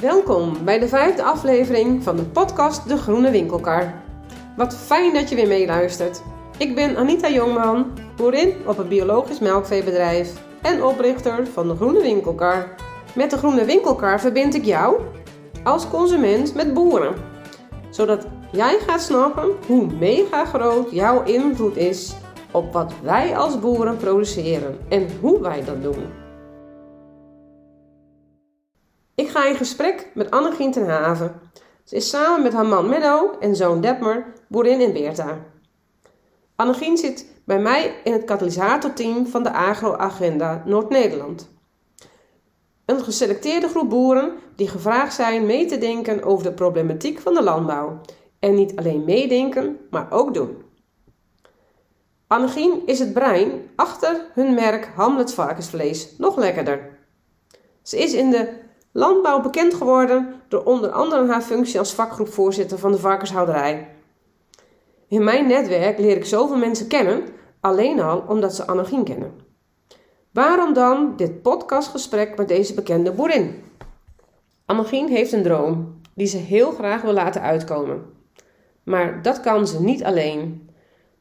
Welkom bij de vijfde aflevering van de podcast De Groene Winkelkar. Wat fijn dat je weer meeluistert. Ik ben Anita Jongman, boerin op een biologisch melkveebedrijf en oprichter van De Groene Winkelkar. Met De Groene Winkelkar verbind ik jou als consument met boeren. Zodat jij gaat snappen hoe mega groot jouw invloed is op wat wij als boeren produceren en hoe wij dat doen. Ik ga in gesprek met Annegien ten Haven. Ze is samen met haar man Menno en zoon Detmer boerin in Beerta. Annegien zit bij mij in het katalysatorteam van de Agro-agenda Noord-Nederland. Een geselecteerde groep boeren die gevraagd zijn mee te denken over de problematiek van de landbouw. En niet alleen meedenken, maar ook doen. Annegien is het brein achter hun merk Hamlet varkensvlees nog lekkerder. Ze is in de landbouw bekend geworden door onder andere haar functie als vakgroepvoorzitter van de varkenshouderij. In mijn netwerk leer ik zoveel mensen kennen, alleen al omdat ze Annegien kennen. Waarom dan dit podcastgesprek met deze bekende boerin? Annegien heeft een droom die ze heel graag wil laten uitkomen. Maar dat kan ze niet alleen.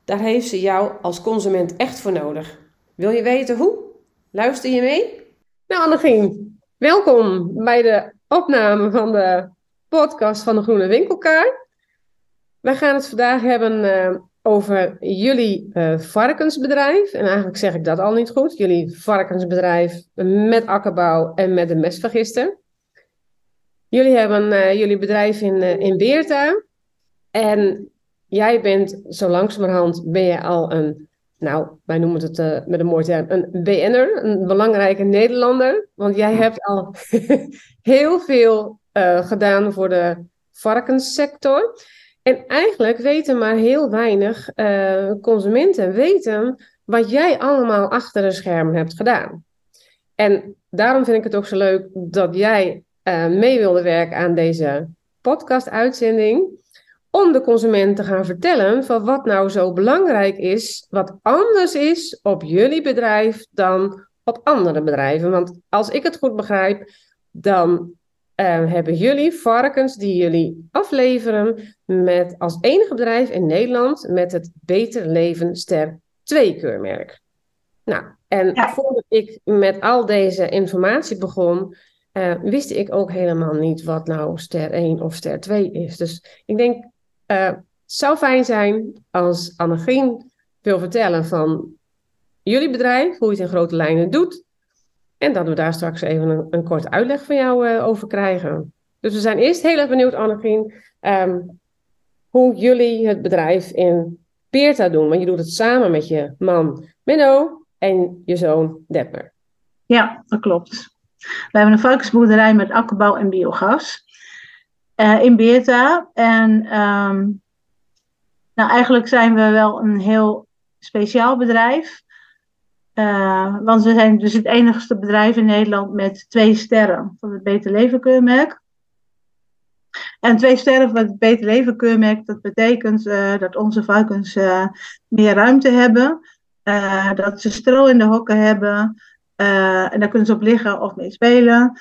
Daar heeft ze jou als consument echt voor nodig. Wil je weten hoe? Luister je mee? Nou, Annegien, welkom bij de opname van de podcast van de Groene Winkelkaart. Wij gaan het vandaag hebben uh, over jullie uh, varkensbedrijf. En eigenlijk zeg ik dat al niet goed. Jullie varkensbedrijf met akkerbouw en met de mestvergister. Jullie hebben uh, jullie bedrijf in, in Beerta. En jij bent zo langzamerhand ben je al een, nou, wij noemen het uh, met een mooi term, een BN'er, een belangrijke Nederlander. Want jij hebt al heel veel uh, gedaan voor de varkenssector. En eigenlijk weten maar heel weinig uh, consumenten weten wat jij allemaal achter de schermen hebt gedaan. En daarom vind ik het ook zo leuk dat jij mee wilde werken aan deze podcast-uitzending om de consument te gaan vertellen van wat nou zo belangrijk is, wat anders is op jullie bedrijf dan op andere bedrijven. Want als ik het goed begrijp, dan uh, hebben jullie varkens die jullie afleveren met als enige bedrijf in Nederland met het Beter Leven Ster 2 keurmerk. Nou, en voordat ik met al deze informatie begon, uh, wist ik ook helemaal niet wat nou ster 1 of ster 2 is. Dus ik denk uh, zou fijn zijn als Annegien wil vertellen van jullie bedrijf, hoe je het in grote lijnen doet. En dat we daar straks even een, een korte uitleg van jou uh, over krijgen. Dus we zijn eerst heel erg benieuwd, Annegien, um, hoe jullie het bedrijf in Peerta doen. Want je doet het samen met je man Menno en je zoon Depper. Ja, dat klopt. We hebben een varkensboerderij met akkerbouw en biogas uh, in Beerta. En um, nou, eigenlijk zijn we wel een heel speciaal bedrijf. Uh, want we zijn dus het enigste bedrijf in Nederland met twee sterren van het Beter Leven keurmerk. En twee sterren van het Beter Leven keurmerk, dat betekent uh, dat onze varkens meer ruimte hebben. dat ze stro in de hokken hebben. en daar kunnen ze op liggen of mee spelen.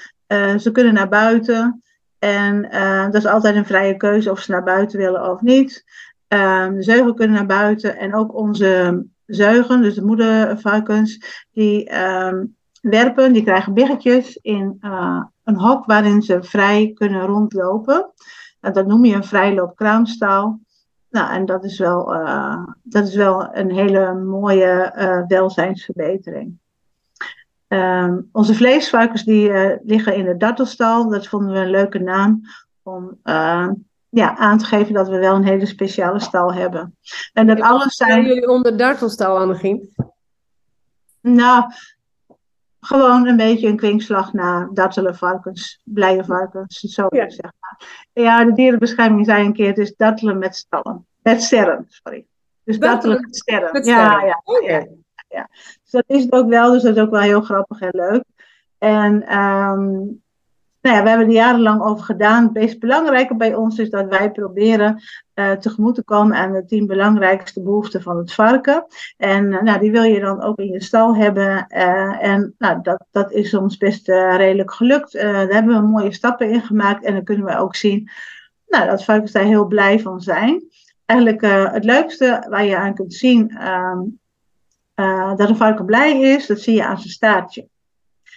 ze kunnen naar buiten. En uh, dat is altijd een vrije keuze of ze naar buiten willen of niet. Uh, de zeugen kunnen naar buiten en ook onze zeugen, dus de moedervarkens, die uh, werpen, die krijgen biggetjes in uh, een hok waarin ze vrij kunnen rondlopen. En dat noem je een vrijloopkraamstaal. Nou, en dat is wel, uh, dat is wel een hele mooie welzijnsverbetering. Um, onze vleesvarkens die uh, liggen in de dartelstal. Dat vonden we een leuke naam om uh, ja, aan te geven dat we wel een hele speciale stal hebben. En dat alles zijn. jullie onder dartelstal, Annegien? Nou, gewoon een beetje een kwinkslag naar dartele varkens, blije varkens, zo ja. zeg maar. Ja, de dierenbescherming zei een keer, het is dartelen met stallen. Met sterren, sorry. Dus dartelen met sterren. Met sterren. Ja, ja, ja ja. Dus dat is het ook wel, dus dat is ook wel heel grappig en leuk. En um, nou ja, we hebben er jarenlang over gedaan. Het meest belangrijke bij ons is dat wij proberen uh, tegemoet te komen aan de tien belangrijkste behoeften van het varken. En uh, nou, die wil je dan ook in je stal hebben. Uh, en nou, dat, dat is ons best redelijk gelukt. daar hebben we mooie stappen in gemaakt. En dan kunnen we ook zien nou, dat varkens daar heel blij van zijn. Eigenlijk het leukste waar je aan kunt zien um, dat een varken blij is, dat zie je aan zijn staartje.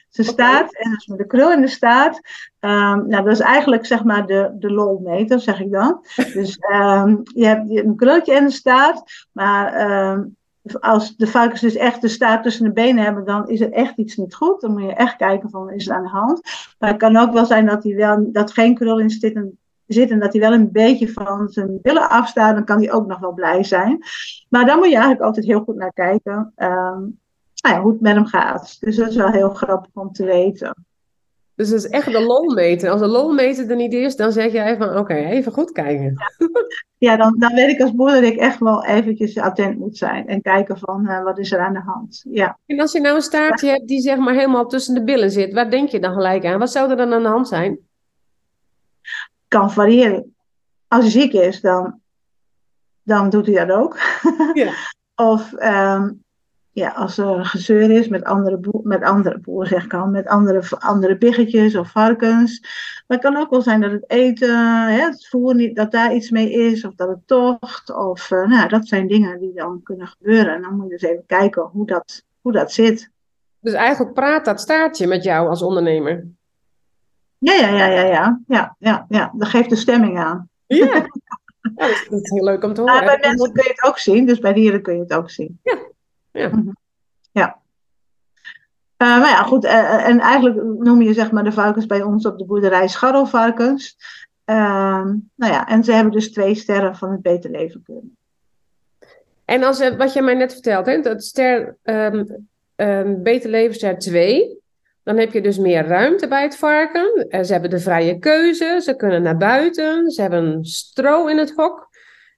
Zijn staart, en dus met de krul in de staart. Um, nou, dat is eigenlijk zeg maar de, de lolmeter, zeg ik dan. Dus um, je hebt een krultje en een staart, maar um, als de varkens dus echt de staart tussen de benen hebben, dan is er echt iets niet goed. Dan moet je echt kijken van, is het aan de hand? Maar het kan ook wel zijn dat hij wel, dat geen krul in zit en, zit en dat hij wel een beetje van zijn billen afstaat, dan kan hij ook nog wel blij zijn. Maar dan moet je eigenlijk altijd heel goed naar kijken. Um, nou ja, hoe het met hem gaat. Dus dat is wel heel grappig om te weten. Dus het is echt de lolmeter. Als de lolmeter er niet is, dan zeg jij van oké, even goed kijken. Ja, dan, dan weet ik als boer dat ik echt wel eventjes attent moet zijn. En kijken van uh, wat is er aan de hand. Ja. En als je nou een staartje hebt die zeg maar helemaal tussen de billen zit, waar denk je dan gelijk aan? Wat zou er dan aan de hand zijn? Kan variëren. Als hij ziek is, dan, dan doet hij dat ook. Ja. of um, ja, als er gezeur is met andere, met andere boeren, zeg ik al, met andere, andere biggetjes of varkens. Maar het kan ook wel zijn dat het eten, hè, het voer niet, dat daar iets mee is, of dat het tocht. Of, uh, nou, dat zijn dingen die dan kunnen gebeuren. En dan moet je dus even kijken hoe dat, hoe dat zit. Dus eigenlijk praat dat staartje met jou als ondernemer? Ja, ja, ja, ja, ja. ja, ja, ja. Dat geeft de stemming aan. Ja. ja dat, is, heel leuk om te horen. Maar bij mensen kun je het ook zien, dus bij dieren kun je het ook zien. Ja, ja. Mhm. ja. Uh, maar ja, goed. Uh, en eigenlijk noem je zeg maar de varkens bij ons op de boerderij scharrelvarkens. Uh, nou ja, en ze hebben dus twee sterren van het beter leven kunnen. En als, wat je mij net vertelt, hè, dat ster, um, um, beter leven ster 2, dan heb je dus meer ruimte bij het varken. ze hebben de vrije keuze, ze kunnen naar buiten, ze hebben stro in het hok.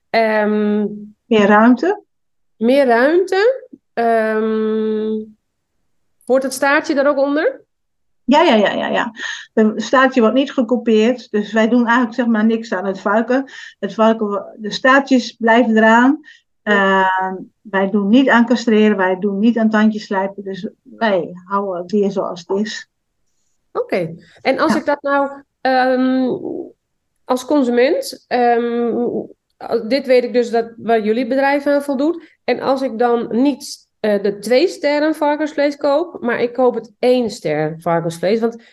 Um, meer ruimte? Meer ruimte. Um, hoort het staartje daar ook onder? Ja, ja, ja, ja, ja. Het staartje wordt niet gekopieerd. Dus wij doen eigenlijk zeg maar niks aan het varken. Het varken, de staartjes blijven eraan. Uh, wij doen niet aan castreren, wij doen niet aan tandjes slijpen. Dus wij houden het weer zoals het is. Oké. En als ik dat nou um, als consument um, dit weet ik dus dat waar jullie bedrijf aan voldoet. En als ik dan niet uh, de twee sterren varkensvlees koop, maar ik koop het één ster varkensvlees. Want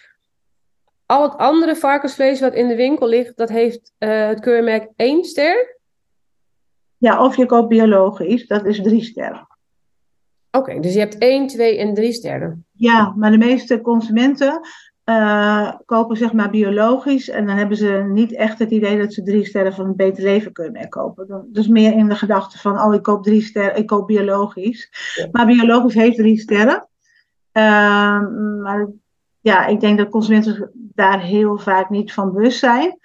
al het andere varkensvlees wat in de winkel ligt, dat heeft uh, het keurmerk één ster. Ja, of je koopt biologisch, dat is drie sterren. Oké, dus je hebt één, twee en drie sterren. Ja, maar de meeste consumenten uh, kopen zeg maar biologisch. En dan hebben ze niet echt het idee dat ze drie sterren van een beter leven kunnen kopen. Dus meer in de gedachte van, oh ik koop drie sterren, ik koop biologisch. Maar biologisch heeft drie sterren. Uh, maar ja, ik denk dat consumenten daar heel vaak niet van bewust zijn.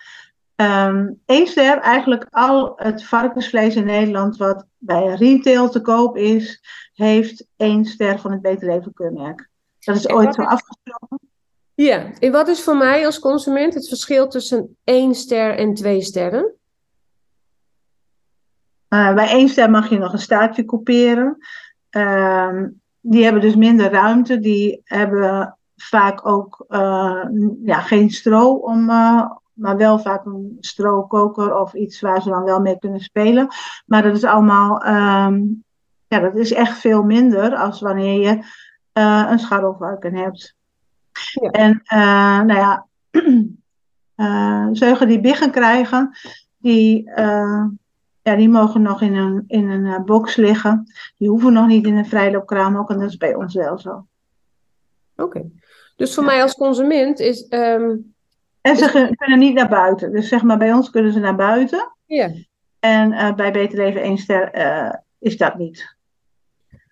Um, Eén ster, eigenlijk al het varkensvlees in Nederland wat bij retail te koop is, heeft één ster van het Beter Leven keurmerk. Dat is ooit zo afgesproken. Ja, en wat is voor mij als consument het verschil tussen één ster en twee sterren? Uh, bij één ster mag je nog een staartje kopiëren. Uh, die hebben dus minder ruimte. Die hebben vaak ook uh, ja, geen stro, om, eh, maar wel vaak een strokoker of iets waar ze dan wel mee kunnen spelen. Maar dat is allemaal, um, ja, dat is echt veel minder als wanneer je een scharrelvarken hebt. En uh, nou ja, uh, zeugen die biggen krijgen, die, uh, ja, die mogen nog in een, in een box liggen. Die hoeven nog niet in een vrijloopkraam ook, en dat is bij ons wel zo. Oké. Okay. Dus voor ja. mij als consument is. Um, en ze is... kunnen niet naar buiten. Dus zeg maar, bij ons kunnen ze naar buiten. Ja. En uh, bij Beter Leven 1 ster uh, is dat niet.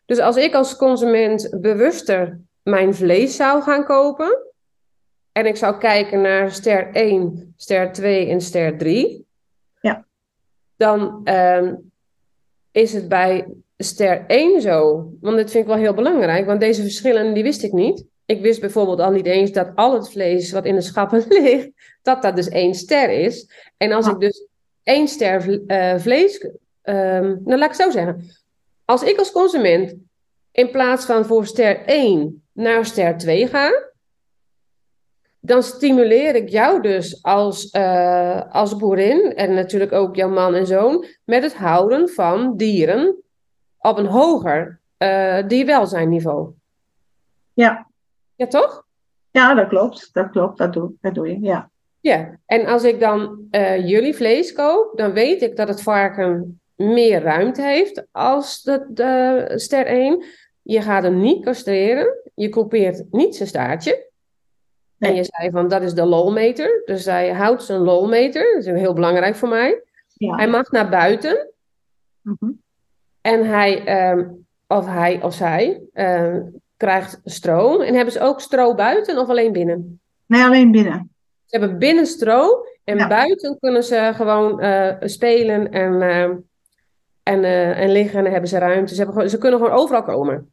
Dus als ik als consument bewuster mijn vlees zou gaan kopen. En ik zou kijken naar ster 1, ster 2 en ster 3. Ja. Dan um, is het bij ster 1 zo. Want dit vind ik wel heel belangrijk. Want deze verschillen die wist ik niet. Ik wist bijvoorbeeld al niet eens dat al het vlees wat in de schappen ligt, dat dat dus één ster is. En als ik dus één ster uh, vlees, um, nou laat ik het zo zeggen. Als ik als consument in plaats van voor ster 1 naar ster 2 ga, dan stimuleer ik jou dus als, uh, als boerin en natuurlijk ook jouw man en zoon met het houden van dieren op een hoger uh, dierwelzijnniveau. Ja. Ja, toch? Ja, dat klopt. Dat klopt. Dat doe, dat doe je, ja. Ja, en als ik dan uh, jullie vlees koop, dan weet ik dat het varken meer ruimte heeft als de, de ster 1. Je gaat hem niet castreren. Je coupeert niet zijn staartje. En je zei van, dat is de lolmeter. Dus hij houdt zijn lolmeter. Dat is heel belangrijk voor mij. Ja. Hij mag naar buiten. Mm -hmm. En hij, um, of hij of zij, um, krijgt stro. En hebben ze ook stro buiten of alleen binnen? Nee, alleen binnen. Ze hebben binnen stro. En ja. buiten kunnen ze gewoon uh, spelen en, uh, en, uh, en liggen. En hebben ze ruimte. Ze, hebben gewoon, ze kunnen gewoon overal komen.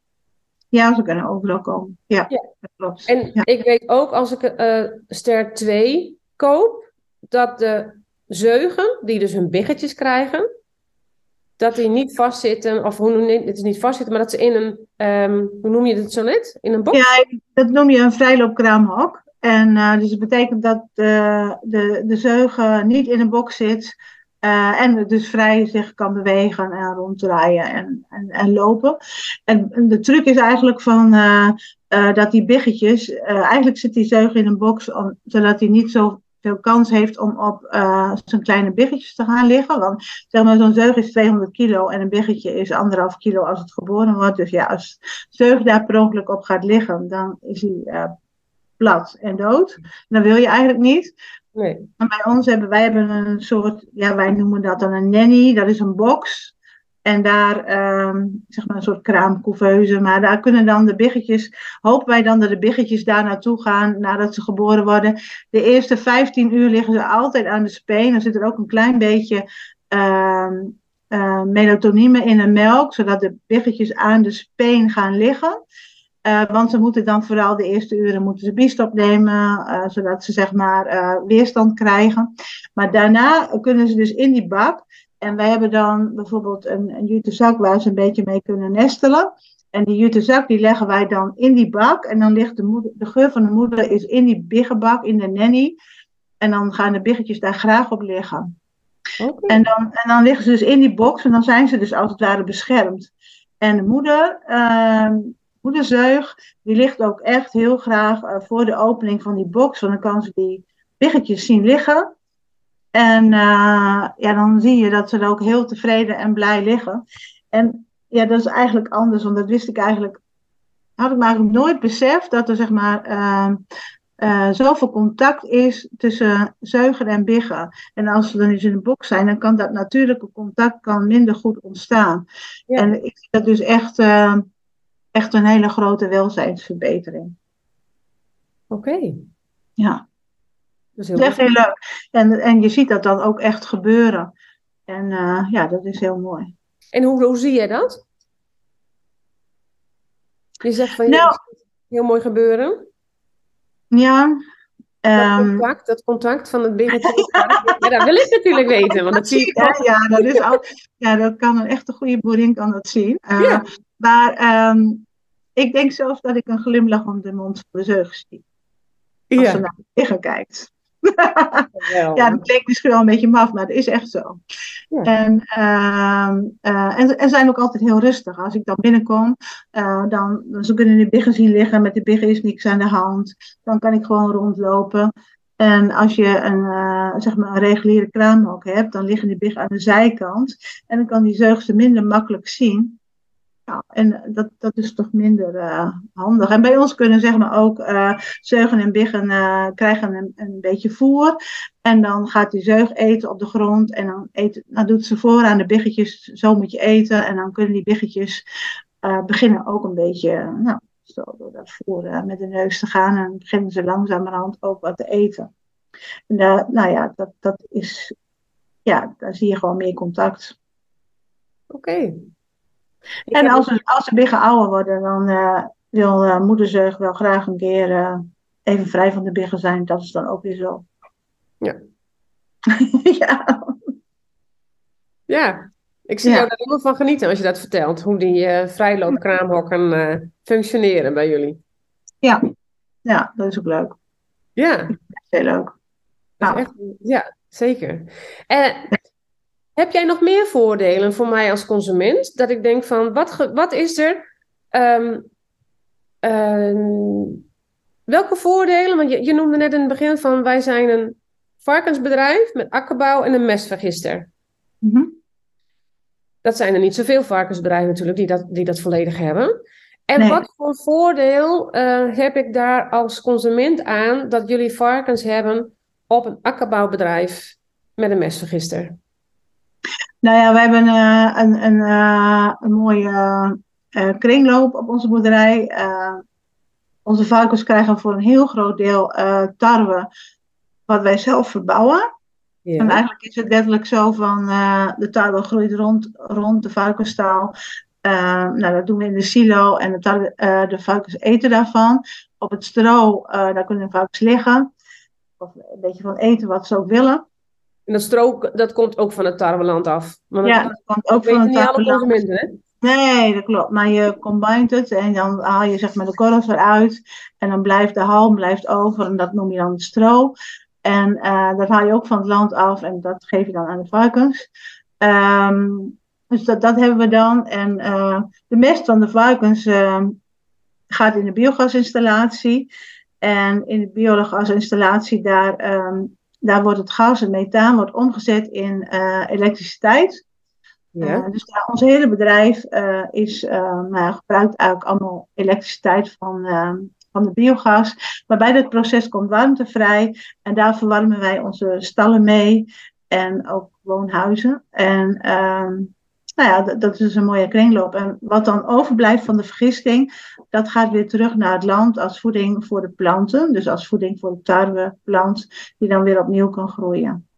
Ja, ze kunnen overal komen. Ja, ja. dat klopt. En ja. ik weet ook als ik ster 2 koop, dat de zeugen, die dus hun biggetjes krijgen, dat die niet vastzitten, of hoe noem je het, is niet vastzitten, maar dat ze in een, um, hoe noem je het zo net? In een box? Ja, dat noem je een vrijloopkraamhok. En uh, dus dat betekent dat de, de, de zeugen niet in een box zit, uh, en dus vrij zich kan bewegen en ronddraaien en, en, en lopen. En, de truc is eigenlijk van, uh, dat die biggetjes, eigenlijk zit die zeug in een box om, zodat hij niet zo veel kans heeft om op zijn kleine biggetjes te gaan liggen. Want zeg maar, zo'n zeug is 200 kilo en een biggetje is anderhalf kilo als het geboren wordt. Dus ja, als zeug daar per ongeluk op gaat liggen, dan is hij plat en dood. Dat wil je eigenlijk niet. Nee. En bij ons hebben wij hebben een soort, ja, wij noemen dat dan een nanny, dat is een box. En daar, um, zeg maar een soort kraamcouveuse, maar daar kunnen dan de biggetjes, hopen wij dan dat de biggetjes daar naartoe gaan nadat ze geboren worden. De eerste 15 uur liggen ze altijd aan de speen. Dan zit er ook een klein beetje uh, melatonine in de melk, zodat de biggetjes aan de speen gaan liggen. Uh, want ze moeten dan vooral de eerste uren moeten ze biestop nemen, uh, zodat ze zeg maar weerstand krijgen. Maar daarna kunnen ze dus in die bak. En wij hebben dan bijvoorbeeld een, een jute zak waar ze een beetje mee kunnen nestelen. En die jute zak die leggen wij dan in die bak. En dan ligt de, moeder, de geur van de moeder is in die biggenbak, in de nanny. En dan gaan de biggetjes daar graag op liggen. Okay. En, dan, en dan liggen ze dus in die box en dan zijn ze dus als het ware beschermd. En de moeder, uh, moederzeug, die ligt ook echt heel graag uh, voor de opening van die box. Want dan kan ze die biggetjes zien liggen. En uh, ja, dan zie je dat ze er ook heel tevreden en blij liggen. En ja, dat is eigenlijk anders, want dat wist ik eigenlijk, had ik me eigenlijk nooit beseft dat er zeg maar uh, uh, zoveel contact is tussen zeugen en biggen. En als ze dan eens in een box zijn, dan kan dat natuurlijke contact kan minder goed ontstaan. Ja. En ik zie dat dus echt, uh, echt een hele grote welzijnsverbetering. Oké. Okay. Ja. Dat is, heel, dat is heel leuk. En, en je ziet dat dan ook echt gebeuren. En uh, ja, dat is heel mooi. En hoe, hoe zie je dat? Je zegt van, nou, heel mooi gebeuren. Ja. Dat, um, contact, dat contact van het biggetje. ja, dat wil ik natuurlijk weten, want dat zie ik ja, ja, dat is al, ja, dat kan een echte goede boerin kan dat zien. Uh, ja. Maar um, ik denk zelfs dat ik een glimlach om de mond van de zeug zie. Als ja. ze naar liggen kijkt. Ja, dat klinkt misschien wel een beetje maf, maar dat is echt zo. Ja. En, uh, uh, en, en zijn ook altijd heel rustig. Als ik dan binnenkom, uh, dan, dan ze kunnen de biggen zien liggen. Met de biggen is niks aan de hand. Dan kan ik gewoon rondlopen. En als je een, uh, zeg maar een reguliere kraamhok hebt, dan liggen die biggen aan de zijkant. En dan kan die zeugste minder makkelijk zien. En dat, dat is toch minder uh, handig. En bij ons kunnen zeg maar ook uh, zeugen en biggen uh, krijgen een, een beetje voer. En dan gaat die zeug eten op de grond. En dan, eet, doet ze voor aan de biggetjes, zo moet je eten. En dan kunnen die biggetjes beginnen ook een beetje, nou, zo door dat voer met de neus te gaan. En beginnen ze langzamerhand ook wat te eten. En nou ja, dat, dat is, ja, daar zie je gewoon meer contact. Oké. Ik en als, dus... als ze biggen ouder worden, dan, uh, wil uh, moederzeug wel graag een keer even vrij van de biggen zijn. Dat is dan ook weer zo. Ja. ja. Ja, ik zie jou daar helemaal van genieten als je dat vertelt. Hoe die uh, vrijloopkraamhokken uh, functioneren bij jullie. Ja. ja, dat is ook leuk. Ja. Heel leuk. Nou. Echt, ja, zeker. En heb jij nog meer voordelen voor mij als consument? Dat ik denk van, wat, wat is er... Um, welke voordelen? Want je, je noemde net in het begin van, wij zijn een varkensbedrijf met akkerbouw en een mestvergister. Mm dat zijn er niet zoveel varkensbedrijven natuurlijk die dat, die dat volledig hebben. En wat voor voordeel uh, heb ik daar als consument aan dat jullie varkens hebben op een akkerbouwbedrijf met een mesvergister? Nou ja, we hebben uh, een, een, uh, een mooie kringloop op onze boerderij. onze varkens krijgen voor een heel groot deel tarwe wat wij zelf verbouwen. En eigenlijk is het letterlijk zo van de tarwe groeit rond, rond de varkensstaal. Nou, dat doen we in de silo en de, tarwe, de varkens eten daarvan. Op het stro, daar kunnen de varkens liggen. Of een beetje van eten wat ze ook willen. En dat stro, dat komt ook van het tarweland af? Ja, dat, komt ook van het tarweland. hè? Nee, dat klopt. Maar je combined het en dan haal je zeg maar de korrels eruit. En dan blijft de halm blijft over en dat noem je dan stro. En uh, dat haal je ook van het land af en dat geef je dan aan de varkens. Um, dus dat, dat hebben we dan. En uh, de mest van de varkens uh, gaat in de biogasinstallatie. En in de biogasinstallatie, daar, um, daar wordt het gas, het methaan, wordt omgezet in elektriciteit. Ja. dus daar, ons hele bedrijf is, nou, gebruikt eigenlijk allemaal elektriciteit van van de biogas. Maar bij dat proces komt warmte vrij en daar verwarmen wij onze stallen mee en ook woonhuizen. En ehm, nou ja, dat, is dus een mooie kringloop. En wat dan overblijft van de vergisting, dat gaat weer terug naar het land als voeding voor de planten. Dus als voeding voor de tarweplant, die dan weer opnieuw kan groeien.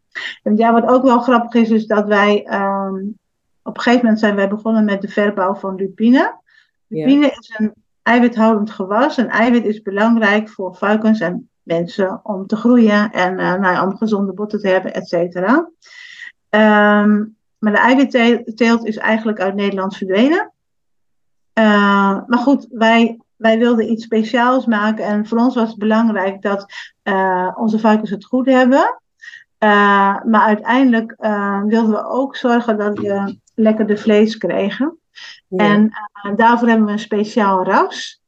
En ja, wat ook wel grappig is, is dat wij um, op een gegeven moment zijn wij begonnen met de verbouw van lupine. Lupine is een eiwithoudend gewas. En eiwit is belangrijk voor varkens en mensen om te groeien en uh, nou ja, om gezonde botten te hebben, et cetera. Um, maar de eiwitteelt is eigenlijk uit Nederland verdwenen. Uh, maar goed, wij, wij wilden iets speciaals maken en voor ons was het belangrijk dat uh, onze varkens het goed hebben. maar uiteindelijk wilden we ook zorgen dat we lekker de vlees kregen. En daarvoor hebben we een speciaal ras.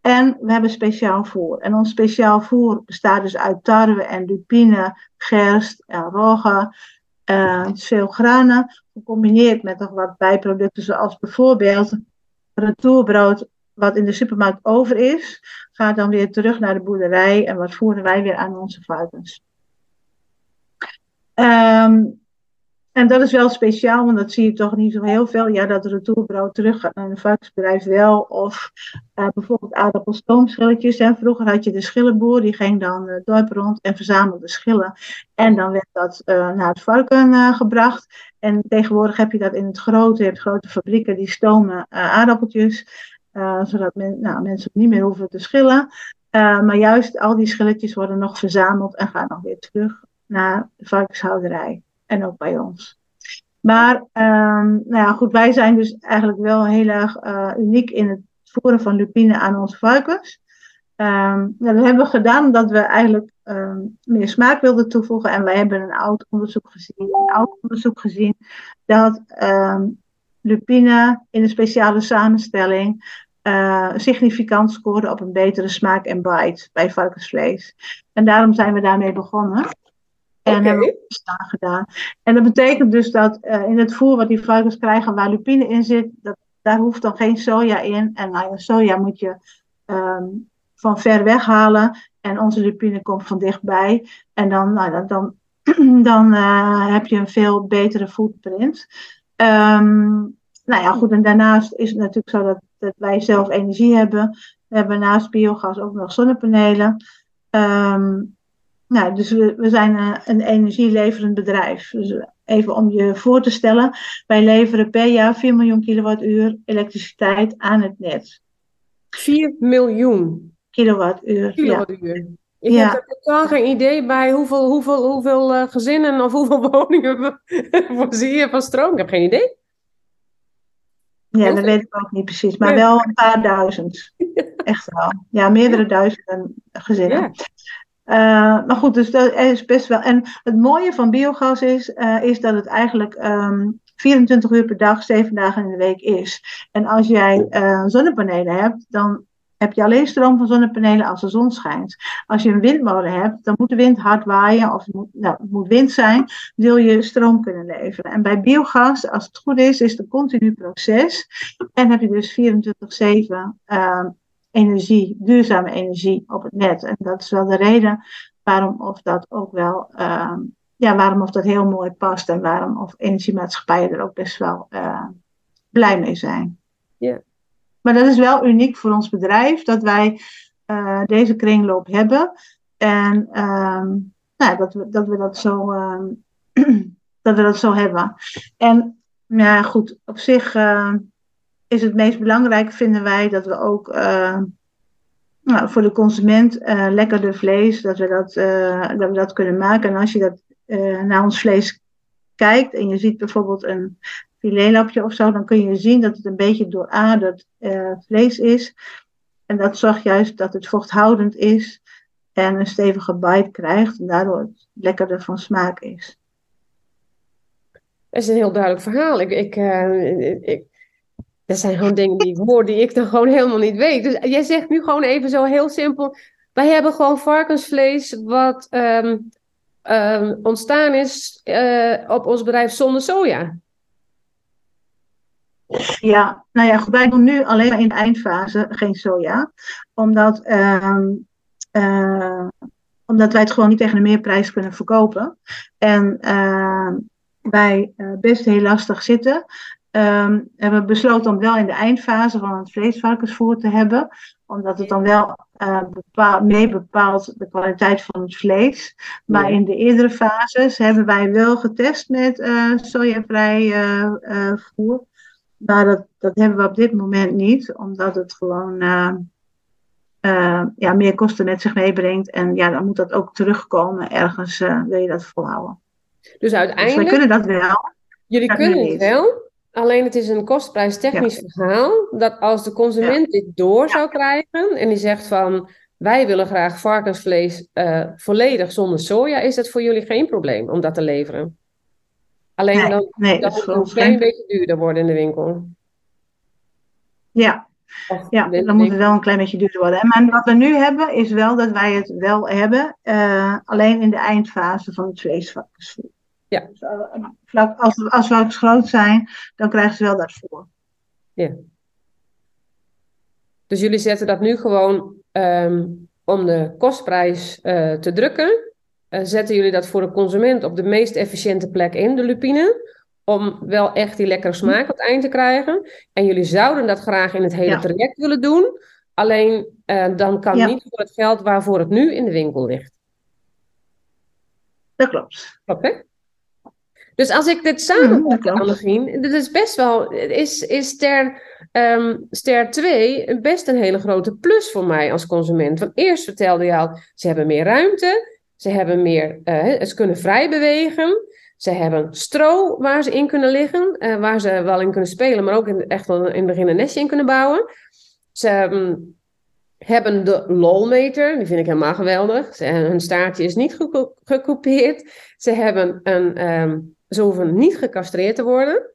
En we hebben speciaal voer. En ons speciaal voer bestaat dus uit tarwe en lupine, gerst en rogge. Uh, veel granen, gecombineerd met nog wat bijproducten, zoals bijvoorbeeld retourbrood, wat in de supermarkt over is, gaat dan weer terug naar de boerderij en wat voeren wij weer aan onze varkens. Um, en dat is wel speciaal, want dat zie je toch niet zo heel veel. Ja, dat retourbrood terug gaat naar een varkensbedrijf wel. Of uh, bijvoorbeeld aardappelstoomschilletjes. En vroeger had je de schillenboer, die ging dan uh, dorp rond en verzamelde schillen. En dan werd dat uh, naar het varken gebracht. En tegenwoordig heb je dat in het grote. Je hebt grote fabrieken die stomen aardappeltjes. zodat men, nou, mensen niet meer hoeven te schillen. maar juist al die schilletjes worden nog verzameld en gaan dan weer terug naar de varkenshouderij en ook bij ons. Maar um, nou ja, goed, wij zijn dus eigenlijk wel heel erg uh, uniek in het voeren van lupine aan onze varkens. Um, dat hebben we gedaan omdat we eigenlijk um, meer smaak wilden toevoegen. En wij hebben een oud onderzoek gezien, een oud onderzoek gezien dat lupine in een speciale samenstelling uh, significant scoorde op een betere smaak en bite bij varkensvlees. En daarom zijn we daarmee begonnen. En hebben we staan gedaan. En dat betekent dus dat uh, in het voer wat die varkens krijgen, waar lupine in zit, dat, daar hoeft dan geen soja in. En nou ja, soja moet je um, van ver weg halen. En onze lupine komt van dichtbij. En dan, nou, dan, dan, dan uh, heb je een veel betere footprint. Um, nou ja, goed. En daarnaast is het natuurlijk zo dat, dat wij zelf energie hebben. We hebben naast biogas ook nog zonnepanelen. Um, nou, dus we, we zijn een, een energieleverend bedrijf. Dus even om je voor te stellen, wij leveren per jaar 4 miljoen kilowattuur elektriciteit aan het net. 4 miljoen kilowattuur. kilowattuur. Ja. Ik heb totaal geen idee bij hoeveel, hoeveel, hoeveel uh, gezinnen of hoeveel woningen voorzie je van stroom. Ik heb geen idee. Ja, dat weet ik ook niet precies. Maar wel een paar duizend. Echt wel. Ja, meerdere duizenden gezinnen. Uh, maar goed, dus dat is best wel. En het mooie van biogas is, uh, is dat het eigenlijk um, 24 uur per dag, 7 dagen in de week is. En als jij uh, zonnepanelen hebt, dan heb je alleen stroom van zonnepanelen als de zon schijnt. Als je een windmolen hebt, dan moet de wind hard waaien of moet, nou, het moet wind zijn, wil je stroom kunnen leveren. En bij biogas, als het goed is, is het een continu proces. En heb je dus 24-7 uh, energie, duurzame energie op het net. En dat is wel de reden waarom of dat ook wel, uh, ja, waarom of dat heel mooi past en waarom of energiemaatschappijen er ook best wel uh, blij mee zijn. Ja. Maar dat is wel uniek voor ons bedrijf dat wij uh, deze kringloop hebben. En ehm, nou, dat, we, dat we dat zo, ehm, dat we dat zo hebben. En ja, goed, op zich is het meest belangrijk, vinden wij, dat we ook uh, nou, voor de consument uh, lekkerder vlees, dat we dat, uh, dat we dat kunnen maken. En als je dat naar ons vlees kijkt en je ziet bijvoorbeeld een filetlapje of zo, dan kun je zien dat het een beetje dooraderd vlees is. En dat zorgt juist dat het vochthoudend is en een stevige bite krijgt en daardoor het lekkerder van smaak is. Dat is een heel duidelijk verhaal. Ik, ik, ik, dat zijn gewoon dingen die ik hoor, die ik dan gewoon helemaal niet weet. Dus jij zegt nu gewoon even zo heel simpel. Wij hebben gewoon varkensvlees wat um, um, ontstaan is uh, op ons bedrijf zonder soja. Ja, nou ja, wij doen nu alleen maar in de eindfase geen soja. Omdat, uh, uh, omdat wij het gewoon niet tegen een meerprijs kunnen verkopen. En wij best heel lastig zitten um, hebben we besloten om wel in de eindfase van het vleesvarkensvoer te hebben. Omdat het dan wel uh, bepaal, mee bepaalt de kwaliteit van het vlees. Maar in de eerdere fases hebben wij wel getest met uh, sojavrij uh, voer. Maar dat, dat hebben we op dit moment niet, omdat het gewoon ja, meer kosten met zich meebrengt. En ja, dan moet dat ook terugkomen. Ergens wil je dat volhouden. Dus uiteindelijk. Dus wij kunnen dat wel. Jullie kunnen het wel, Alleen het is een kostprijstechnisch ja. verhaal. Dat als de consument dit door zou krijgen en die zegt van wij willen graag varkensvlees uh, volledig zonder soja, is het voor jullie geen probleem om dat te leveren. Alleen nee, dan nee, dat het een klein beetje duurder worden in de winkel. Ja, ja, dan moet het wel een klein beetje duurder worden. Maar wat we nu hebben, is wel dat wij het wel hebben, uh, alleen in de eindfase van het vleesvarkensvoer. Ja. Dus, uh, als, als varkens groot zijn, dan krijgen ze wel daarvoor. Ja. Dus jullie zetten dat nu gewoon um, om de kostprijs uh, te drukken. Uh, zetten jullie dat voor de consument op de meest efficiënte plek in, de lupine. Om wel echt die lekkere smaak aan het eind te krijgen. En jullie zouden dat graag in het hele ja. traject willen doen. Alleen dan kan ja. niet voor het geld waarvoor het nu in de winkel ligt. Dat klopt. Oké. Okay. Dus als ik dit samenvat, mm, Annegien, dit is best wel, is, is ster, um, ster 2 best een hele grote plus voor mij als consument. Want eerst vertelde je al, ze hebben meer ruimte, ze hebben meer, uh, ze kunnen vrij bewegen, ze hebben stro waar ze in kunnen liggen, uh, waar ze wel in kunnen spelen, maar ook in, echt wel in het begin een nestje in kunnen bouwen. Ze um, hebben de lolmeter, die vind ik helemaal geweldig. Ze, hun staartje is niet gecoupeerd. Ze hebben een um, ze hoeven niet gecastreerd te worden.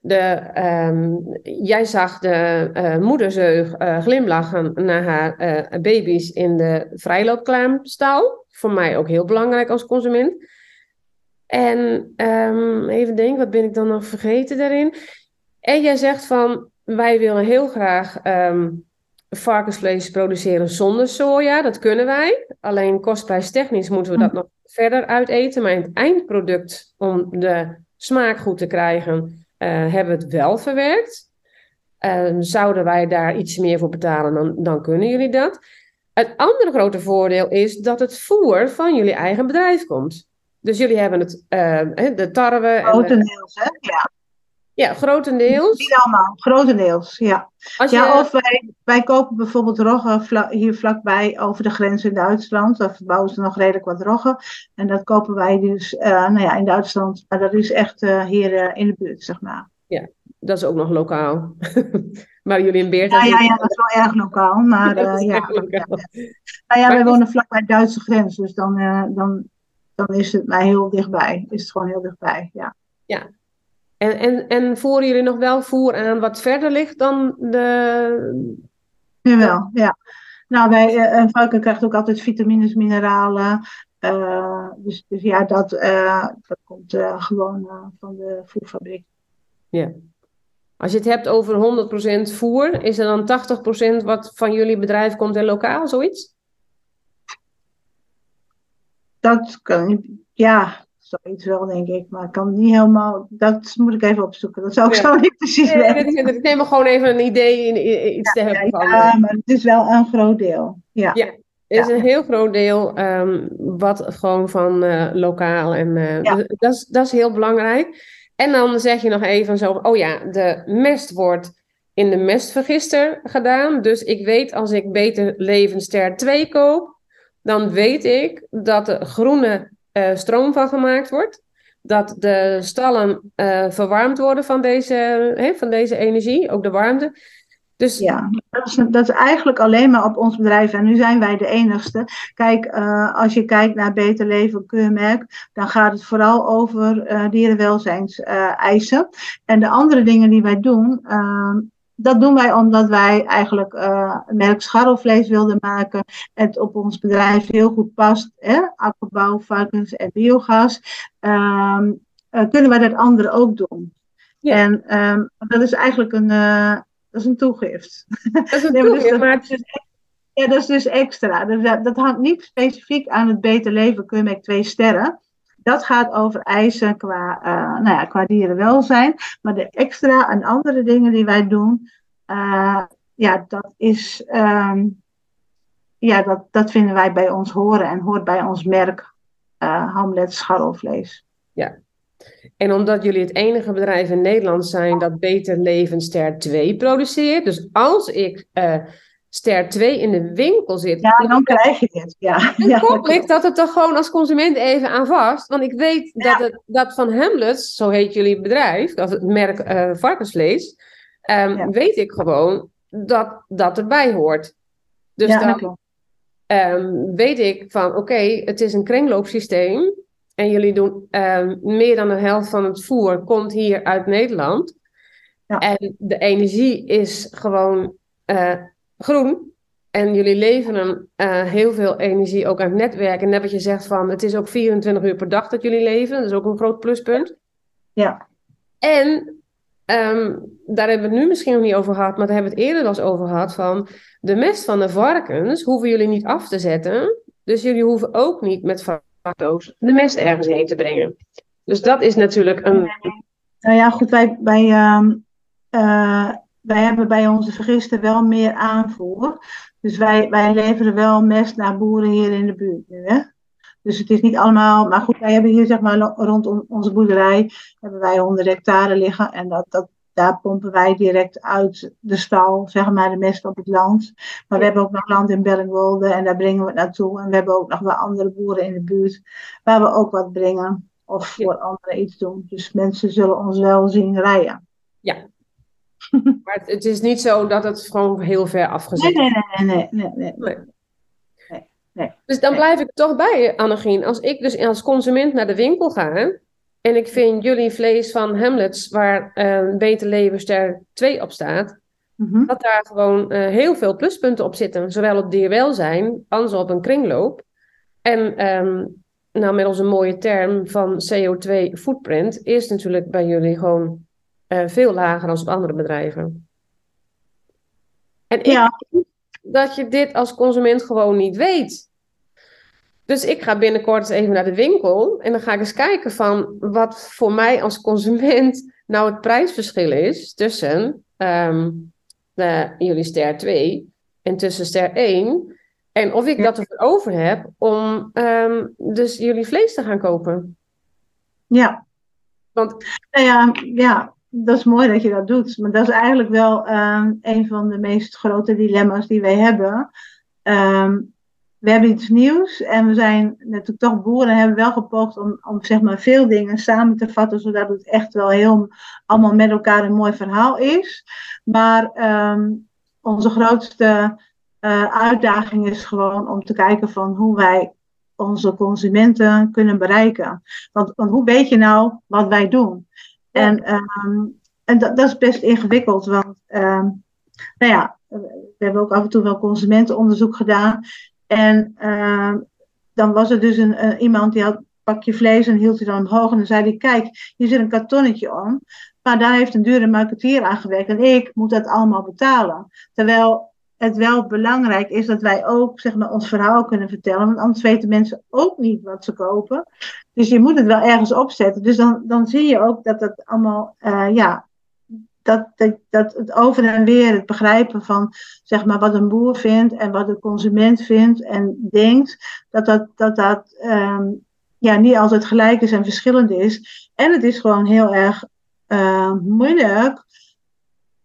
De, um, jij zag de uh, moederzeug uh, glimlachen naar haar uh, baby's in de vrijloopklaamstal. Voor mij ook heel belangrijk als consument. En um, even denken, wat ben ik dan nog vergeten daarin? En jij zegt van, wij willen heel graag um, varkensvlees produceren zonder soja. Dat kunnen wij. Alleen kostprijstechnisch moeten we dat nog verder uiteten. Maar in het eindproduct, om de smaak goed te krijgen, uh, hebben we het wel verwerkt. Uh, zouden wij daar iets meer voor betalen, dan, dan kunnen jullie dat. Het andere grote voordeel is dat het voer van jullie eigen bedrijf komt. Dus jullie hebben het, uh, de tarwe. Grotendeels, hè? Ja. Ja, grotendeels. Niet allemaal, grotendeels, ja. Als je, Ja, of wij, wij kopen bijvoorbeeld roggen vla- hier vlakbij over de grens in Duitsland. Daar verbouwen ze nog redelijk wat roggen. En dat kopen wij dus eh, nou ja, in Duitsland. Maar dat is echt eh, hier eh, in de buurt, zeg maar. Dat is ook nog lokaal. maar jullie in Beerta... Ja, ja, ja, dat is wel erg lokaal. Maar ja, lokaal. Nou ja, wij is- wonen vlakbij de Duitse grens. Dus dan, dan, dan is het mij heel dichtbij. Is het gewoon heel dichtbij, ja. En, en, en voeren jullie nog wel voer aan wat verder ligt dan de... Jawel, ja. Nou, wij, eh, een varken krijgt ook altijd vitamines, mineralen. eh, dus, dus ja, dat, eh, dat komt eh, gewoon eh, van de voerfabriek. Als je het hebt over 100% voer, is er dan 80% wat van jullie bedrijf komt en lokaal, zoiets? Dat kan niet, ja, zoiets wel, denk ik. Maar ik kan het niet helemaal, dat moet ik even opzoeken. Dat zou ik Ja. zo niet precies weten. Ik neem maar gewoon even een idee, in- iets te hebben van... Ja, maar het is wel een groot deel. Ja, Ja. Er is een heel groot deel ehm, wat gewoon van eh, lokaal en eh, Ja. dus dat, is, dat is heel belangrijk. En dan zeg je nog even zo, oh ja, de mest wordt in de mestvergister gedaan. Dus ik weet als ik Beter Leven Ster 2 koop, dan weet ik dat er groene eh, stroom van gemaakt wordt. Dat de stallen eh, verwarmd worden van deze, hè, van deze energie, ook de warmte. Dus Ja, dat is, dat is eigenlijk alleen maar op ons bedrijf. En nu zijn wij de enigste. Kijk, eh, als je kijkt naar Beter Leven keurmerk, dan gaat het vooral over eh dierenwelzijnseisen. en de andere dingen die wij doen, dat doen wij omdat wij eigenlijk een merk scharrelvlees wilden maken. Het op ons bedrijf heel goed past. Hè? Akkerbouw, varkens en biogas. Ehm, eh, kunnen wij dat andere ook doen? Ja. En ehm, dat is eigenlijk een, eh, dat is een toegift. dat is een Nee, maar dus toegift, dat, is dus ex- ja, dat is dus extra. Dat, dat hangt niet specifiek aan het beter leven keurmerk 2 sterren. Dat gaat over eisen qua, eh, nou ja, qua dierenwelzijn. Maar de extra en andere dingen die wij doen, eh, ja, dat is, ehm, ja, dat, dat vinden wij bij ons horen en hoort bij ons merk eh Hamlet scharrelvlees. En omdat jullie het enige bedrijf in Nederland zijn dat Beter Leven Ster 2 produceert. Dus als ik Ster 2 in de winkel zit, Ja, dan krijg je dit. Ja, dan ja, ik dat er toch gewoon als consument even aan vast. Want ik weet dat, het, dat van Hamlets, zo heet jullie bedrijf, dat het merk eh, varkensvlees, ehm, Ja. weet ik gewoon dat dat erbij hoort. Dus dan ehm, weet ik van oké, het is een kringloopsysteem. En jullie doen ehm, meer dan de helft van het voer komt hier uit Nederland. Ja. En de energie is gewoon eh, groen. En jullie leveren eh, heel veel energie ook aan het netwerk. En net wat je zegt van het is ook 24 uur per dag dat jullie leveren. Dat is ook een groot pluspunt. Ja. En ehm, daar hebben we het nu misschien nog niet over gehad, maar daar hebben we het eerder wel eens over gehad. Van de mest van de varkens hoeven jullie niet af te zetten. Dus jullie hoeven ook niet met varkensdoos de mest ergens heen te brengen. Dus dat is natuurlijk een. Nou ja, goed, wij, wij, ehm, eh, wij hebben bij onze vergisten wel meer aanvoer. Dus wij, wij leveren wel mest naar boeren hier in de buurt nu, hè. Dus het is niet allemaal, maar goed, wij hebben hier zeg maar rondom onze boerderij hebben wij 100 hectare liggen en dat, dat, daar pompen wij direct uit de stal, zeg maar, de mest op het land. Maar we hebben ook nog land in Bellingwolde en daar brengen we het naartoe. En we hebben ook nog wel andere boeren in de buurt waar we ook wat brengen of voor anderen iets doen. Dus mensen zullen ons wel zien rijden. Maar het, is niet zo dat het gewoon heel ver afgezet Nee, is. nee, nee, nee, nee, nee. Nee. Nee. Dus dan blijf ik toch bij, Annegien. Als ik dus als consument naar de winkel ga en ik vind jullie vlees van Hamlets, waar eh Beter Leven Ster 2 op staat, Mhm. dat daar gewoon eh, heel veel pluspunten op zitten. Zowel op dierwelzijn als op een kringloop. En ehm, nou, met onze mooie term van CO2 footprint is natuurlijk bij jullie gewoon eh, veel lager dan op andere bedrijven. En ik Ja. denk dat je dit als consument gewoon niet weet. Dus ik ga binnenkort eens even naar de winkel en dan ga ik eens kijken van wat voor mij als consument nou het prijsverschil is tussen ehm, de, jullie ster 2 en tussen ster 1. En of ik dat ervoor over heb om ehm, dus jullie vlees te gaan kopen. Ja. Want Nou ja, ja. Dat is mooi dat je dat doet. Maar dat is eigenlijk wel ehm, een van de meest grote dilemma's die wij hebben. Ehm, we hebben iets nieuws en we zijn natuurlijk toch boeren en hebben wel gepoogd om, om zeg maar veel dingen samen te vatten, zodat het echt wel heel allemaal met elkaar een mooi verhaal is. Maar ehm, onze grootste uh, uitdaging is gewoon om te kijken van hoe wij onze consumenten kunnen bereiken. Want hoe weet je nou wat wij doen? En, um, en dat, dat, is best ingewikkeld, want um, nou ja, we hebben ook af en toe wel consumentenonderzoek gedaan. En uh, dan was er dus een, iemand die had een pakje vlees en hield hij dan omhoog. En dan zei hij, kijk, hier zit een kartonnetje om. Maar daar heeft een dure marketeer aan gewerkt. En ik moet dat allemaal betalen. Terwijl het wel belangrijk is dat wij ook zeg maar, ons verhaal kunnen vertellen. Want anders weten mensen ook niet wat ze kopen. Dus je moet het wel ergens opzetten. Dus dan, dan zie je ook dat het allemaal, uh, ja, dat, dat, dat het over en weer het begrijpen van zeg maar, wat een boer vindt en wat de consument vindt en denkt, dat dat, dat, dat um, ja, niet altijd gelijk is en verschillend is. En het is gewoon heel erg uh, moeilijk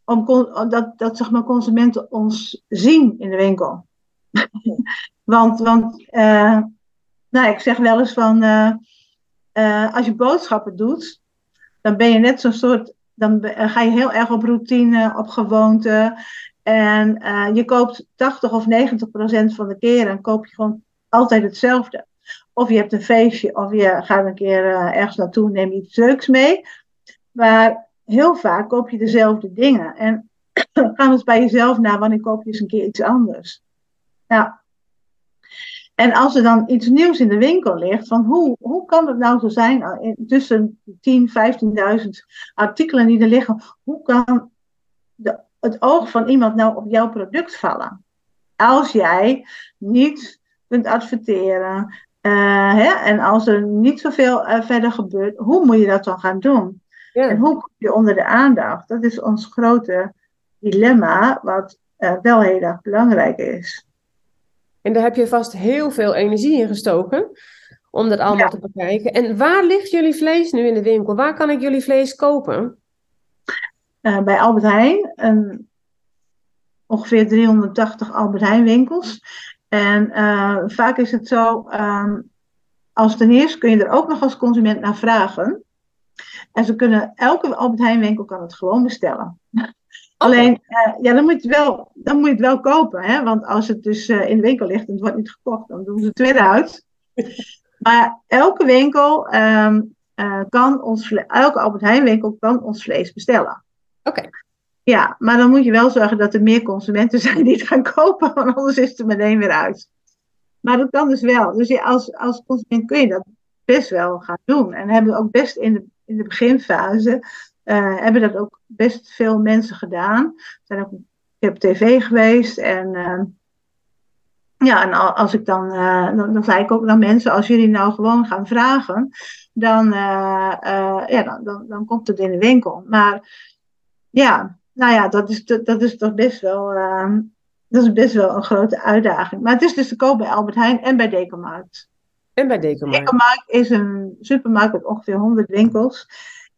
om dat, dat zeg maar, consumenten ons zien in de winkel. want want uh, nou, ik zeg wel eens van, uh, uh, als je boodschappen doet, dan ben je net zo'n soort, dan ga je heel erg op routine, op gewoonte. En je koopt 80 of 90 procent van de keren, koop je gewoon altijd hetzelfde. Of je hebt een feestje, of je gaat een keer ergens naartoe, neem iets leuks mee. Maar heel vaak koop je dezelfde dingen. En ga eens bij jezelf na, wanneer koop je eens een keer iets anders. Nou, en als er dan iets nieuws in de winkel ligt, van hoe, hoe kan het nou zo zijn, eh, tussen 10, 15.000 artikelen die er liggen, hoe kan de, het oog van iemand nou op jouw product vallen? Als jij niet kunt adverteren uh, hè, en als er niet zoveel uh, verder gebeurt, hoe moet je dat dan gaan doen? Ja. En hoe kom je onder de aandacht? Dat is ons grote dilemma, wat uh, wel heel erg belangrijk is. En daar heb je vast heel veel energie in gestoken om dat allemaal te bekijken. En waar ligt jullie vlees nu in de winkel? Waar kan ik jullie vlees kopen? Uh, bij Albert Heijn. Um, ongeveer 380 Albert Heijn winkels. En uh, vaak is het zo, um, als ten eerste kun je er ook nog als consument naar vragen. En ze kunnen, elke Albert Heijn winkel kan het gewoon bestellen. Alleen, uh, ja, dan moet, je het wel, dan moet je het wel kopen. Hè? Want als het dus uh, in de winkel ligt en het wordt niet gekocht, dan doen ze het weer uit. maar elke winkel um, uh, kan ons elke Albert Heijn winkel kan ons vlees bestellen. Oké. Okay. Ja, maar dan moet je wel zorgen dat er meer consumenten zijn die het gaan kopen, want anders is het er meteen weer uit. Maar dat kan dus wel. Dus als, als consument kun je dat best wel gaan doen. En hebben we ook best in de in de beginfase uh, hebben dat ook best veel mensen gedaan. Zijn ook, ik heb tv geweest en uh, ja, en als ik dan, uh, dan, zei ik ook naar mensen, als jullie nou gewoon gaan vragen, dan, ja, dan, dan, komt het in de winkel. Maar ja, nou ja, dat is, dat, is toch best wel, ehm, dat is best wel een grote uitdaging. Maar het is dus te koop bij Albert Heijn en bij Decomarkt. En bij Decomarkt? Decomarkt is een supermarkt met ongeveer 100 winkels.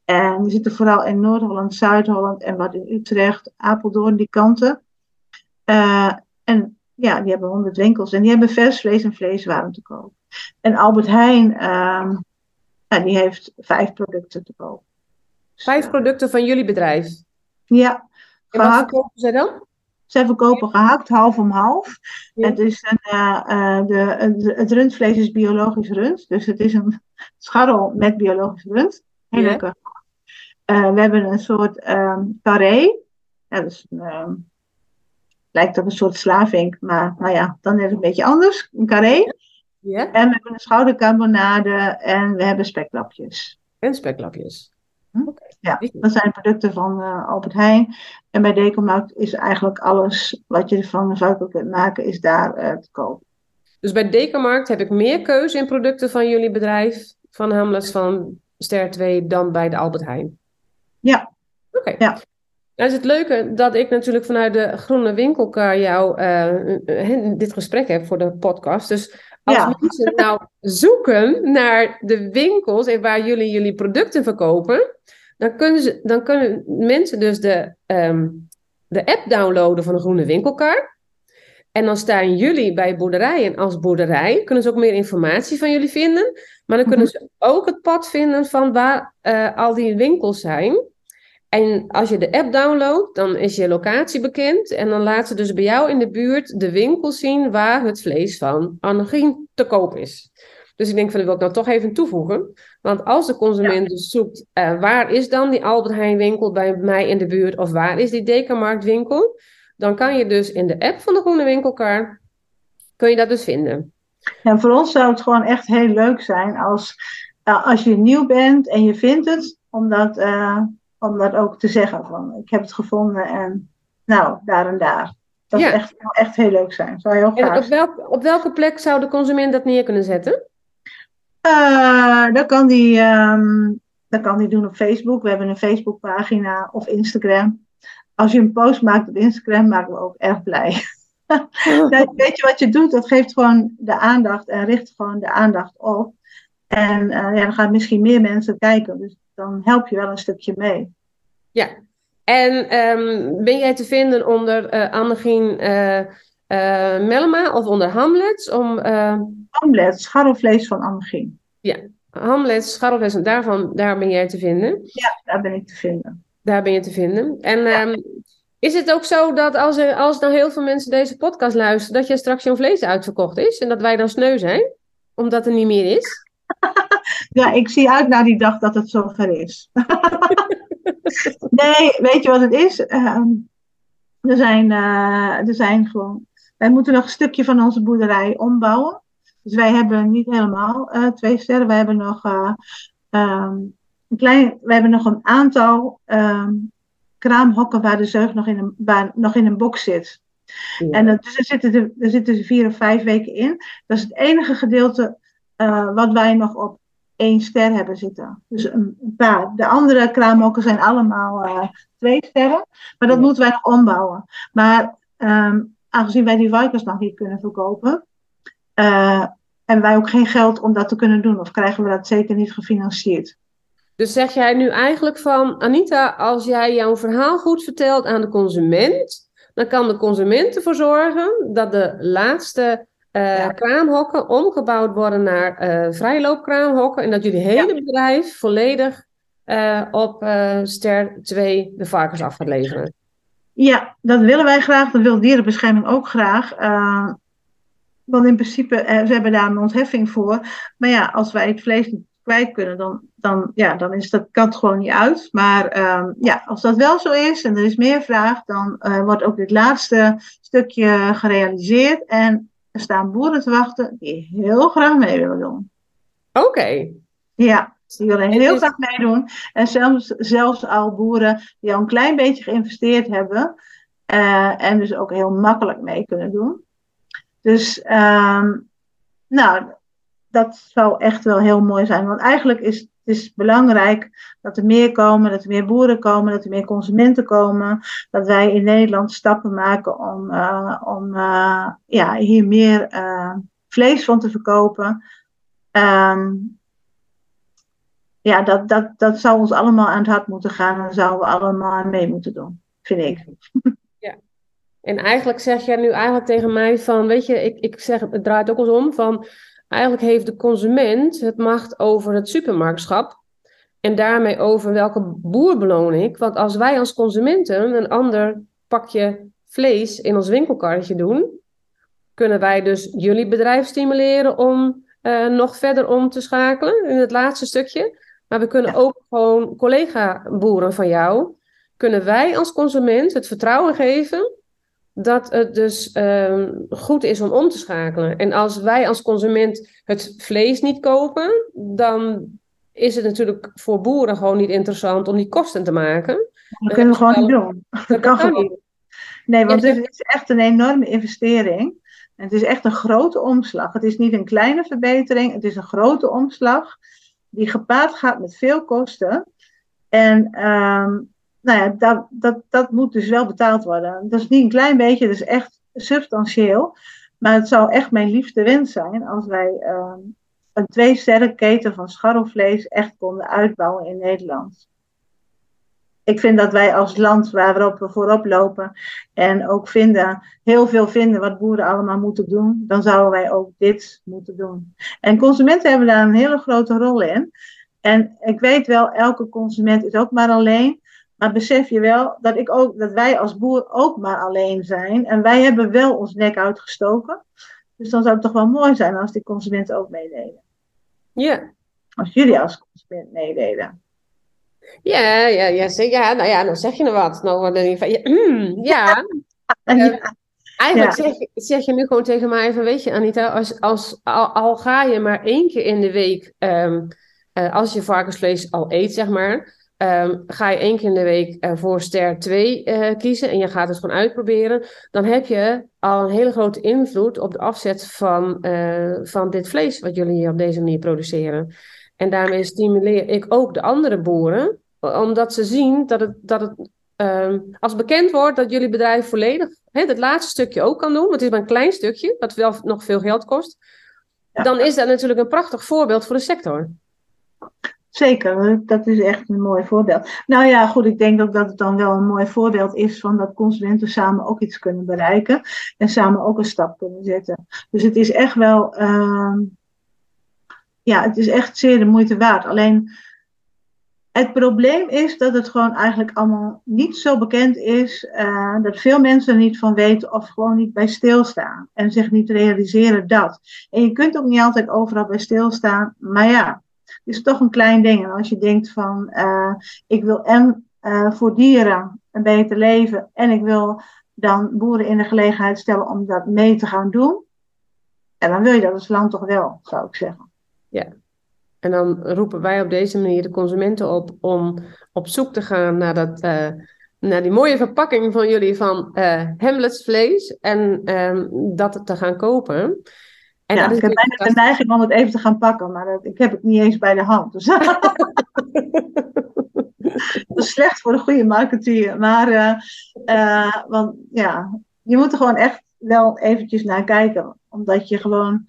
En die zitten vooral in Noord-Holland, Zuid-Holland en wat in Utrecht, Apeldoorn, die kanten. Uh, en ja, die hebben 100 winkels en die hebben vers vlees en vleeswaren te koop. En Albert Heijn, uh, ja, die heeft vijf producten te koop. Vijf producten van jullie bedrijf? Ja. En wat verkopen zij dan? Zij verkopen gehakt half om half. Het, is een, uh, uh, de, het rundvlees is biologisch rund. Dus het is een scharrel met biologisch rund. Heel lekker. Uh, we hebben een soort um, carré. Ja, dus, um, lijkt op een soort slavink, maar nou ja, dan is het een beetje anders. Een carré. Ja. En we hebben een schoudercarbonade en we hebben speklapjes. En speklapjes. Hm? Okay. Ja, dat zijn producten van uh, Albert Heijn. En bij Decomarkt is eigenlijk alles wat je van de kunt maken, is daar uh, te koop. Dus bij Decomarkt heb ik meer keuze in producten van jullie bedrijf, van Hamlet, van Ster 2, dan bij de Albert Heijn? Ja. Oké. Okay. Ja. Nou is het leuke dat ik natuurlijk vanuit de Groene Winkelkar jou uh, dit gesprek heb voor de podcast. Dus als ja. mensen nou zoeken naar de winkels en waar jullie jullie producten verkopen, dan kunnen, ze, dan kunnen mensen dus de, ehm, de app downloaden van de Groene Winkelkar. En dan staan jullie bij boerderijen als boerderij. Kunnen ze ook meer informatie van jullie vinden. Maar dan kunnen ze ook het pad vinden van waar eh, al die winkels zijn. En als je de app downloadt, dan is je locatie bekend. En dan laten ze dus bij jou in de buurt de winkel zien waar het vlees van Annegien te koop is. Dus ik denk van, dat wil ik nou toch even toevoegen. Want als de consument dus zoekt, uh, waar is dan die Albert Heijn winkel bij mij in de buurt? Of waar is die Dekamarkt winkel? Dan kan je dus in de app van de Groene Winkelkar, kun je dat dus vinden. En voor ons zou het gewoon echt heel leuk zijn als, uh, als je nieuw bent en je vindt het, om dat, uh, om dat ook te zeggen van ik heb het gevonden en nou, daar en daar. Dat ja. zou echt, echt heel leuk zijn. Zou heel. En op, welk, op welke plek zou de consument dat neer kunnen zetten? Uh, dat, kan die, um, dat kan die doen op Facebook. We hebben een Facebookpagina of Instagram. Als je een post maakt op Instagram, maken we ook erg blij. weet je wat je doet? Dat geeft gewoon de aandacht en richt gewoon de aandacht op. En uh, ja, dan gaan misschien meer mensen kijken. Dus dan help je wel een stukje mee. Ja, en um, ben jij te vinden onder uh, Annegien uh, Mellema of onder Hamlets? Om, Hamlet, scharrelvlees van Annegien. Ja, Hamlet, scharrelvlees, en daarvan, daar ben jij te vinden? Ja, daar ben ik te vinden. Daar ben je te vinden. En ja. um, is het ook zo dat als er als dan heel veel mensen deze podcast luisteren, dat je straks jouw vlees uitverkocht is en dat wij dan sneu zijn, omdat er niet meer is? ja, ik zie uit naar die dag dat het zover is. nee, weet je wat het is? Uh, er, zijn, uh, er zijn gewoon. Wij moeten nog een stukje van onze boerderij ombouwen. Dus wij hebben niet helemaal uh, twee sterren. Wij hebben nog um, een klein. We hebben nog een aantal um, kraamhokken waar de zeug nog in een, waar, nog in een box zit. Ja. En dus er zitten, er, er zitten vier of vijf weken in. Dat is het enige gedeelte uh, wat wij nog op één ster hebben zitten. Dus een, een paar. De andere kraamhokken zijn allemaal twee sterren. Maar dat ja. moeten wij nog ombouwen. Maar um, aangezien wij die Vikers nog niet kunnen verkopen. Uh, hebben wij ook geen geld om dat te kunnen doen. Of krijgen we dat zeker niet gefinancierd. Dus zeg jij nu eigenlijk van, Anita, als jij jouw verhaal goed vertelt aan de consument, dan kan de consument ervoor zorgen dat de laatste uh, ja. kraamhokken omgebouwd worden naar uh, vrijloopkraamhokken en dat jullie hele ja. bedrijf volledig uh, op ster 2 de varkens af gaat leveren. Ja, dat willen wij graag. Dat wil dierenbescherming ook graag. want in principe, ze hebben daar een ontheffing voor. Maar ja, als wij het vlees niet kwijt kunnen, dan, dan, ja, dan is dat, kan het gewoon niet uit. Maar um, ja, als dat wel zo is en er is meer vraag, dan uh, wordt ook dit laatste stukje gerealiseerd. En er staan boeren te wachten die heel graag mee willen doen. Oké. Okay. Ja, die willen heel graag meedoen. En zelfs, zelfs al boeren die al een klein beetje geïnvesteerd hebben. Uh, en dus ook heel makkelijk mee kunnen doen. Dus, um, nou, dat zou echt wel heel mooi zijn. Want eigenlijk is het is belangrijk dat er meer komen, dat er meer boeren komen, dat er meer consumenten komen. Dat wij in Nederland stappen maken om, uh, om uh, ja, hier meer vlees van te verkopen. Um, ja, dat, dat, dat zou ons allemaal aan het hart moeten gaan en zouden we allemaal mee moeten doen, vind ik. Ja. En eigenlijk zeg jij nu eigenlijk tegen mij van, weet je, ik, ik zeg, het draait ook eens om van, Eigenlijk heeft de consument het macht over het supermarktschap en daarmee over welke boer beloon ik. Want als wij als consumenten een ander pakje vlees in ons winkelkarretje doen, kunnen wij dus jullie bedrijf stimuleren om uh, nog verder om te schakelen in het laatste stukje. Maar we kunnen ja. ook gewoon collega-boeren van jou, kunnen wij als consument het vertrouwen geven dat het dus um, goed is om om te schakelen. En als wij als consument het vlees niet kopen, dan is het natuurlijk voor boeren gewoon niet interessant om die kosten te maken. Dat kunnen we gewoon niet doen. Dat kan gewoon niet. Nee, want het is echt een enorme investering. En het is echt een grote omslag. Het is niet een kleine verbetering, het is een grote omslag die gepaard gaat met veel kosten. En um, nou ja, dat, dat, dat moet dus wel betaald worden. Dat is niet een klein beetje, dat is echt substantieel. Maar het zou echt mijn liefste wens zijn als wij uh, een twee sterren keten van scharrelvlees echt konden uitbouwen in Nederland. Ik vind dat wij als land waarop we voorop lopen en ook vinden, heel veel vinden wat boeren allemaal moeten doen, dan zouden wij ook dit moeten doen. En consumenten hebben daar een hele grote rol in. En ik weet wel, elke consument is ook maar alleen. Maar besef je wel dat, ik ook, dat wij als boer ook maar alleen zijn. En wij hebben wel ons nek uitgestoken. Dus dan zou het toch wel mooi zijn als die consumenten ook meededen. Ja. Als jullie als consument meededen. Ja, ja, ja, ja, nou ja, dan zeg je er wat. Nou, dan van, ja, mm, ja. Uh, eigenlijk Zeg, zeg je nu gewoon tegen mij van, weet je Anita, als, als, al, al ga je maar één keer in de week, um, uh, als je varkensvlees al eet, zeg maar, um, ga je één keer in de week uh, voor ster 2 kiezen en je gaat het gewoon uitproberen, dan heb je al een hele grote invloed op de afzet van, van dit vlees wat jullie hier op deze manier produceren. En daarmee stimuleer ik ook de andere boeren, omdat ze zien dat het, dat het um, als bekend wordt dat jullie bedrijf volledig hè, het laatste stukje ook kan doen, want het is maar een klein stukje, wat wel nog veel geld kost, dan is dat natuurlijk een prachtig voorbeeld voor de sector. Zeker, dat is echt een mooi voorbeeld. Nou ja, goed, ik denk ook dat het dan wel een mooi voorbeeld is van dat consumenten samen ook iets kunnen bereiken en samen ook een stap kunnen zetten. Dus het is echt wel, uh, ja, het is echt zeer de moeite waard. Alleen het probleem is dat het gewoon eigenlijk allemaal niet zo bekend is. Uh, dat veel mensen er niet van weten of gewoon niet bij stilstaan. En zich niet realiseren dat. En je kunt ook niet altijd overal bij stilstaan. Maar ja, het is toch een klein ding. En als je denkt van uh, ik wil en uh, voor dieren een beter leven. En ik wil dan boeren in de gelegenheid stellen om dat mee te gaan doen. En dan wil je dat als land toch wel, zou ik zeggen. Ja. En dan roepen wij op deze manier de consumenten op om op zoek te gaan naar, dat, uh, naar die mooie verpakking van jullie van uh, Hamlet's vlees en um, dat te gaan kopen. En ja, ik heb bijna de neiging om het even te gaan pakken, maar dat, ik heb het niet eens bij de hand. Dus dat is slecht voor de goede marketeer. Maar, uh, want ja, je moet er gewoon echt wel eventjes naar kijken. Omdat je gewoon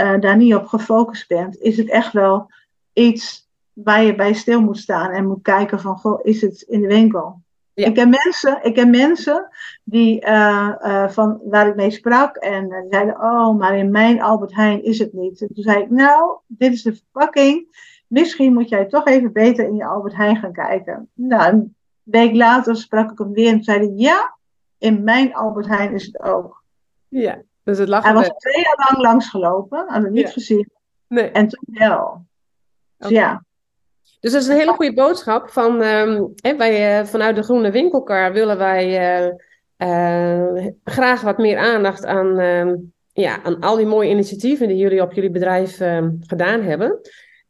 uh, daar niet op gefocust bent, is het echt wel iets waar je bij stil moet staan en moet kijken van, goh, is het in de winkel? Ja. Ik, ken mensen, ik ken mensen die, uh, uh, van, waar ik mee sprak en die zeiden, oh, maar in mijn Albert Heijn is het niet. En toen zei ik, nou, dit is de verpakking. Misschien moet jij toch even beter in je Albert Heijn gaan kijken. Nou, een week later sprak ik hem weer en zei hij, ja, in mijn Albert Heijn is het ook. Ja. Dus het lag Hij was twee jaar lang langsgelopen, had het niet ja. gezien. Nee. En toen wel. Dus okay. ja. Dus dat is een hele goede boodschap. Van, um, hè, wij, uh, vanuit de Groene Winkelkar willen wij uh, uh, graag wat meer aandacht aan, ehm, ja, aan al die mooie initiatieven die jullie op jullie bedrijf ehm, gedaan hebben.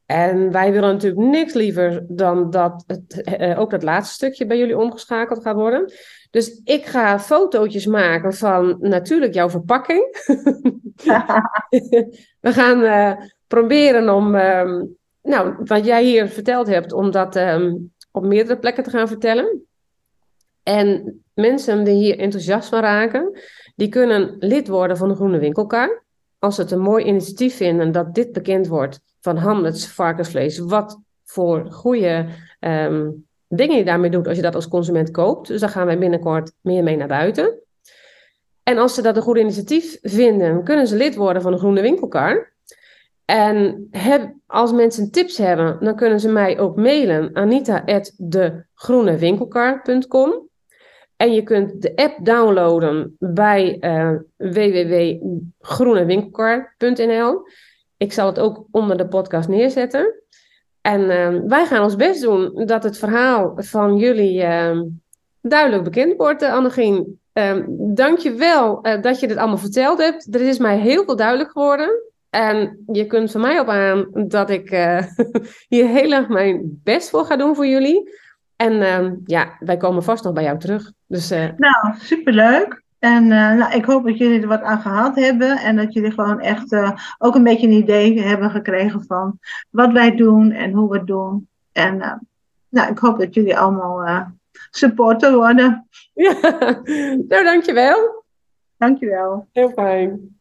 En wij willen natuurlijk niks liever dan dat het, ook dat laatste stukje bij jullie omgeschakeld gaat worden. Dus ik ga fotootjes maken van natuurlijk jouw verpakking. We gaan uh, proberen om, um, nou, wat jij hier verteld hebt, om dat um, op meerdere plekken te gaan vertellen. En mensen die hier enthousiast van raken, die kunnen lid worden van de Groene Winkelkar. Als ze het een mooi initiatief vinden dat dit bekend wordt van Hamlets varkensvlees, wat voor goede um, dingen je daarmee doet als je dat als consument koopt. Dus daar gaan wij binnenkort meer mee naar buiten. En als ze dat een goed initiatief vinden, kunnen ze lid worden van de Groene Winkelkar. En als mensen tips hebben, dan kunnen ze mij ook mailen anita.degroenewinkelkar.com. En je kunt de app downloaden bij uh, www.groenewinkelkar.nl. Ik zal het ook onder de podcast neerzetten. En uh, wij gaan ons best doen dat het verhaal van jullie uh, duidelijk bekend wordt, uh, Annegien. Uh, Dank je wel uh, dat je dit allemaal verteld hebt. Er is mij heel veel duidelijk geworden. En je kunt van mij op aan dat ik uh, hier heel erg mijn best voor ga doen voor jullie. En ehm, ja, wij komen vast nog bij jou terug. Dus. Nou, superleuk. En uh, nou, ik hoop dat jullie er wat aan gehad hebben en dat jullie gewoon echt uh, ook een beetje een idee hebben gekregen van wat wij doen en hoe we het doen. En uh, nou, ik hoop dat jullie allemaal supporter worden. Ja, nou dankjewel. Dankjewel. Heel fijn.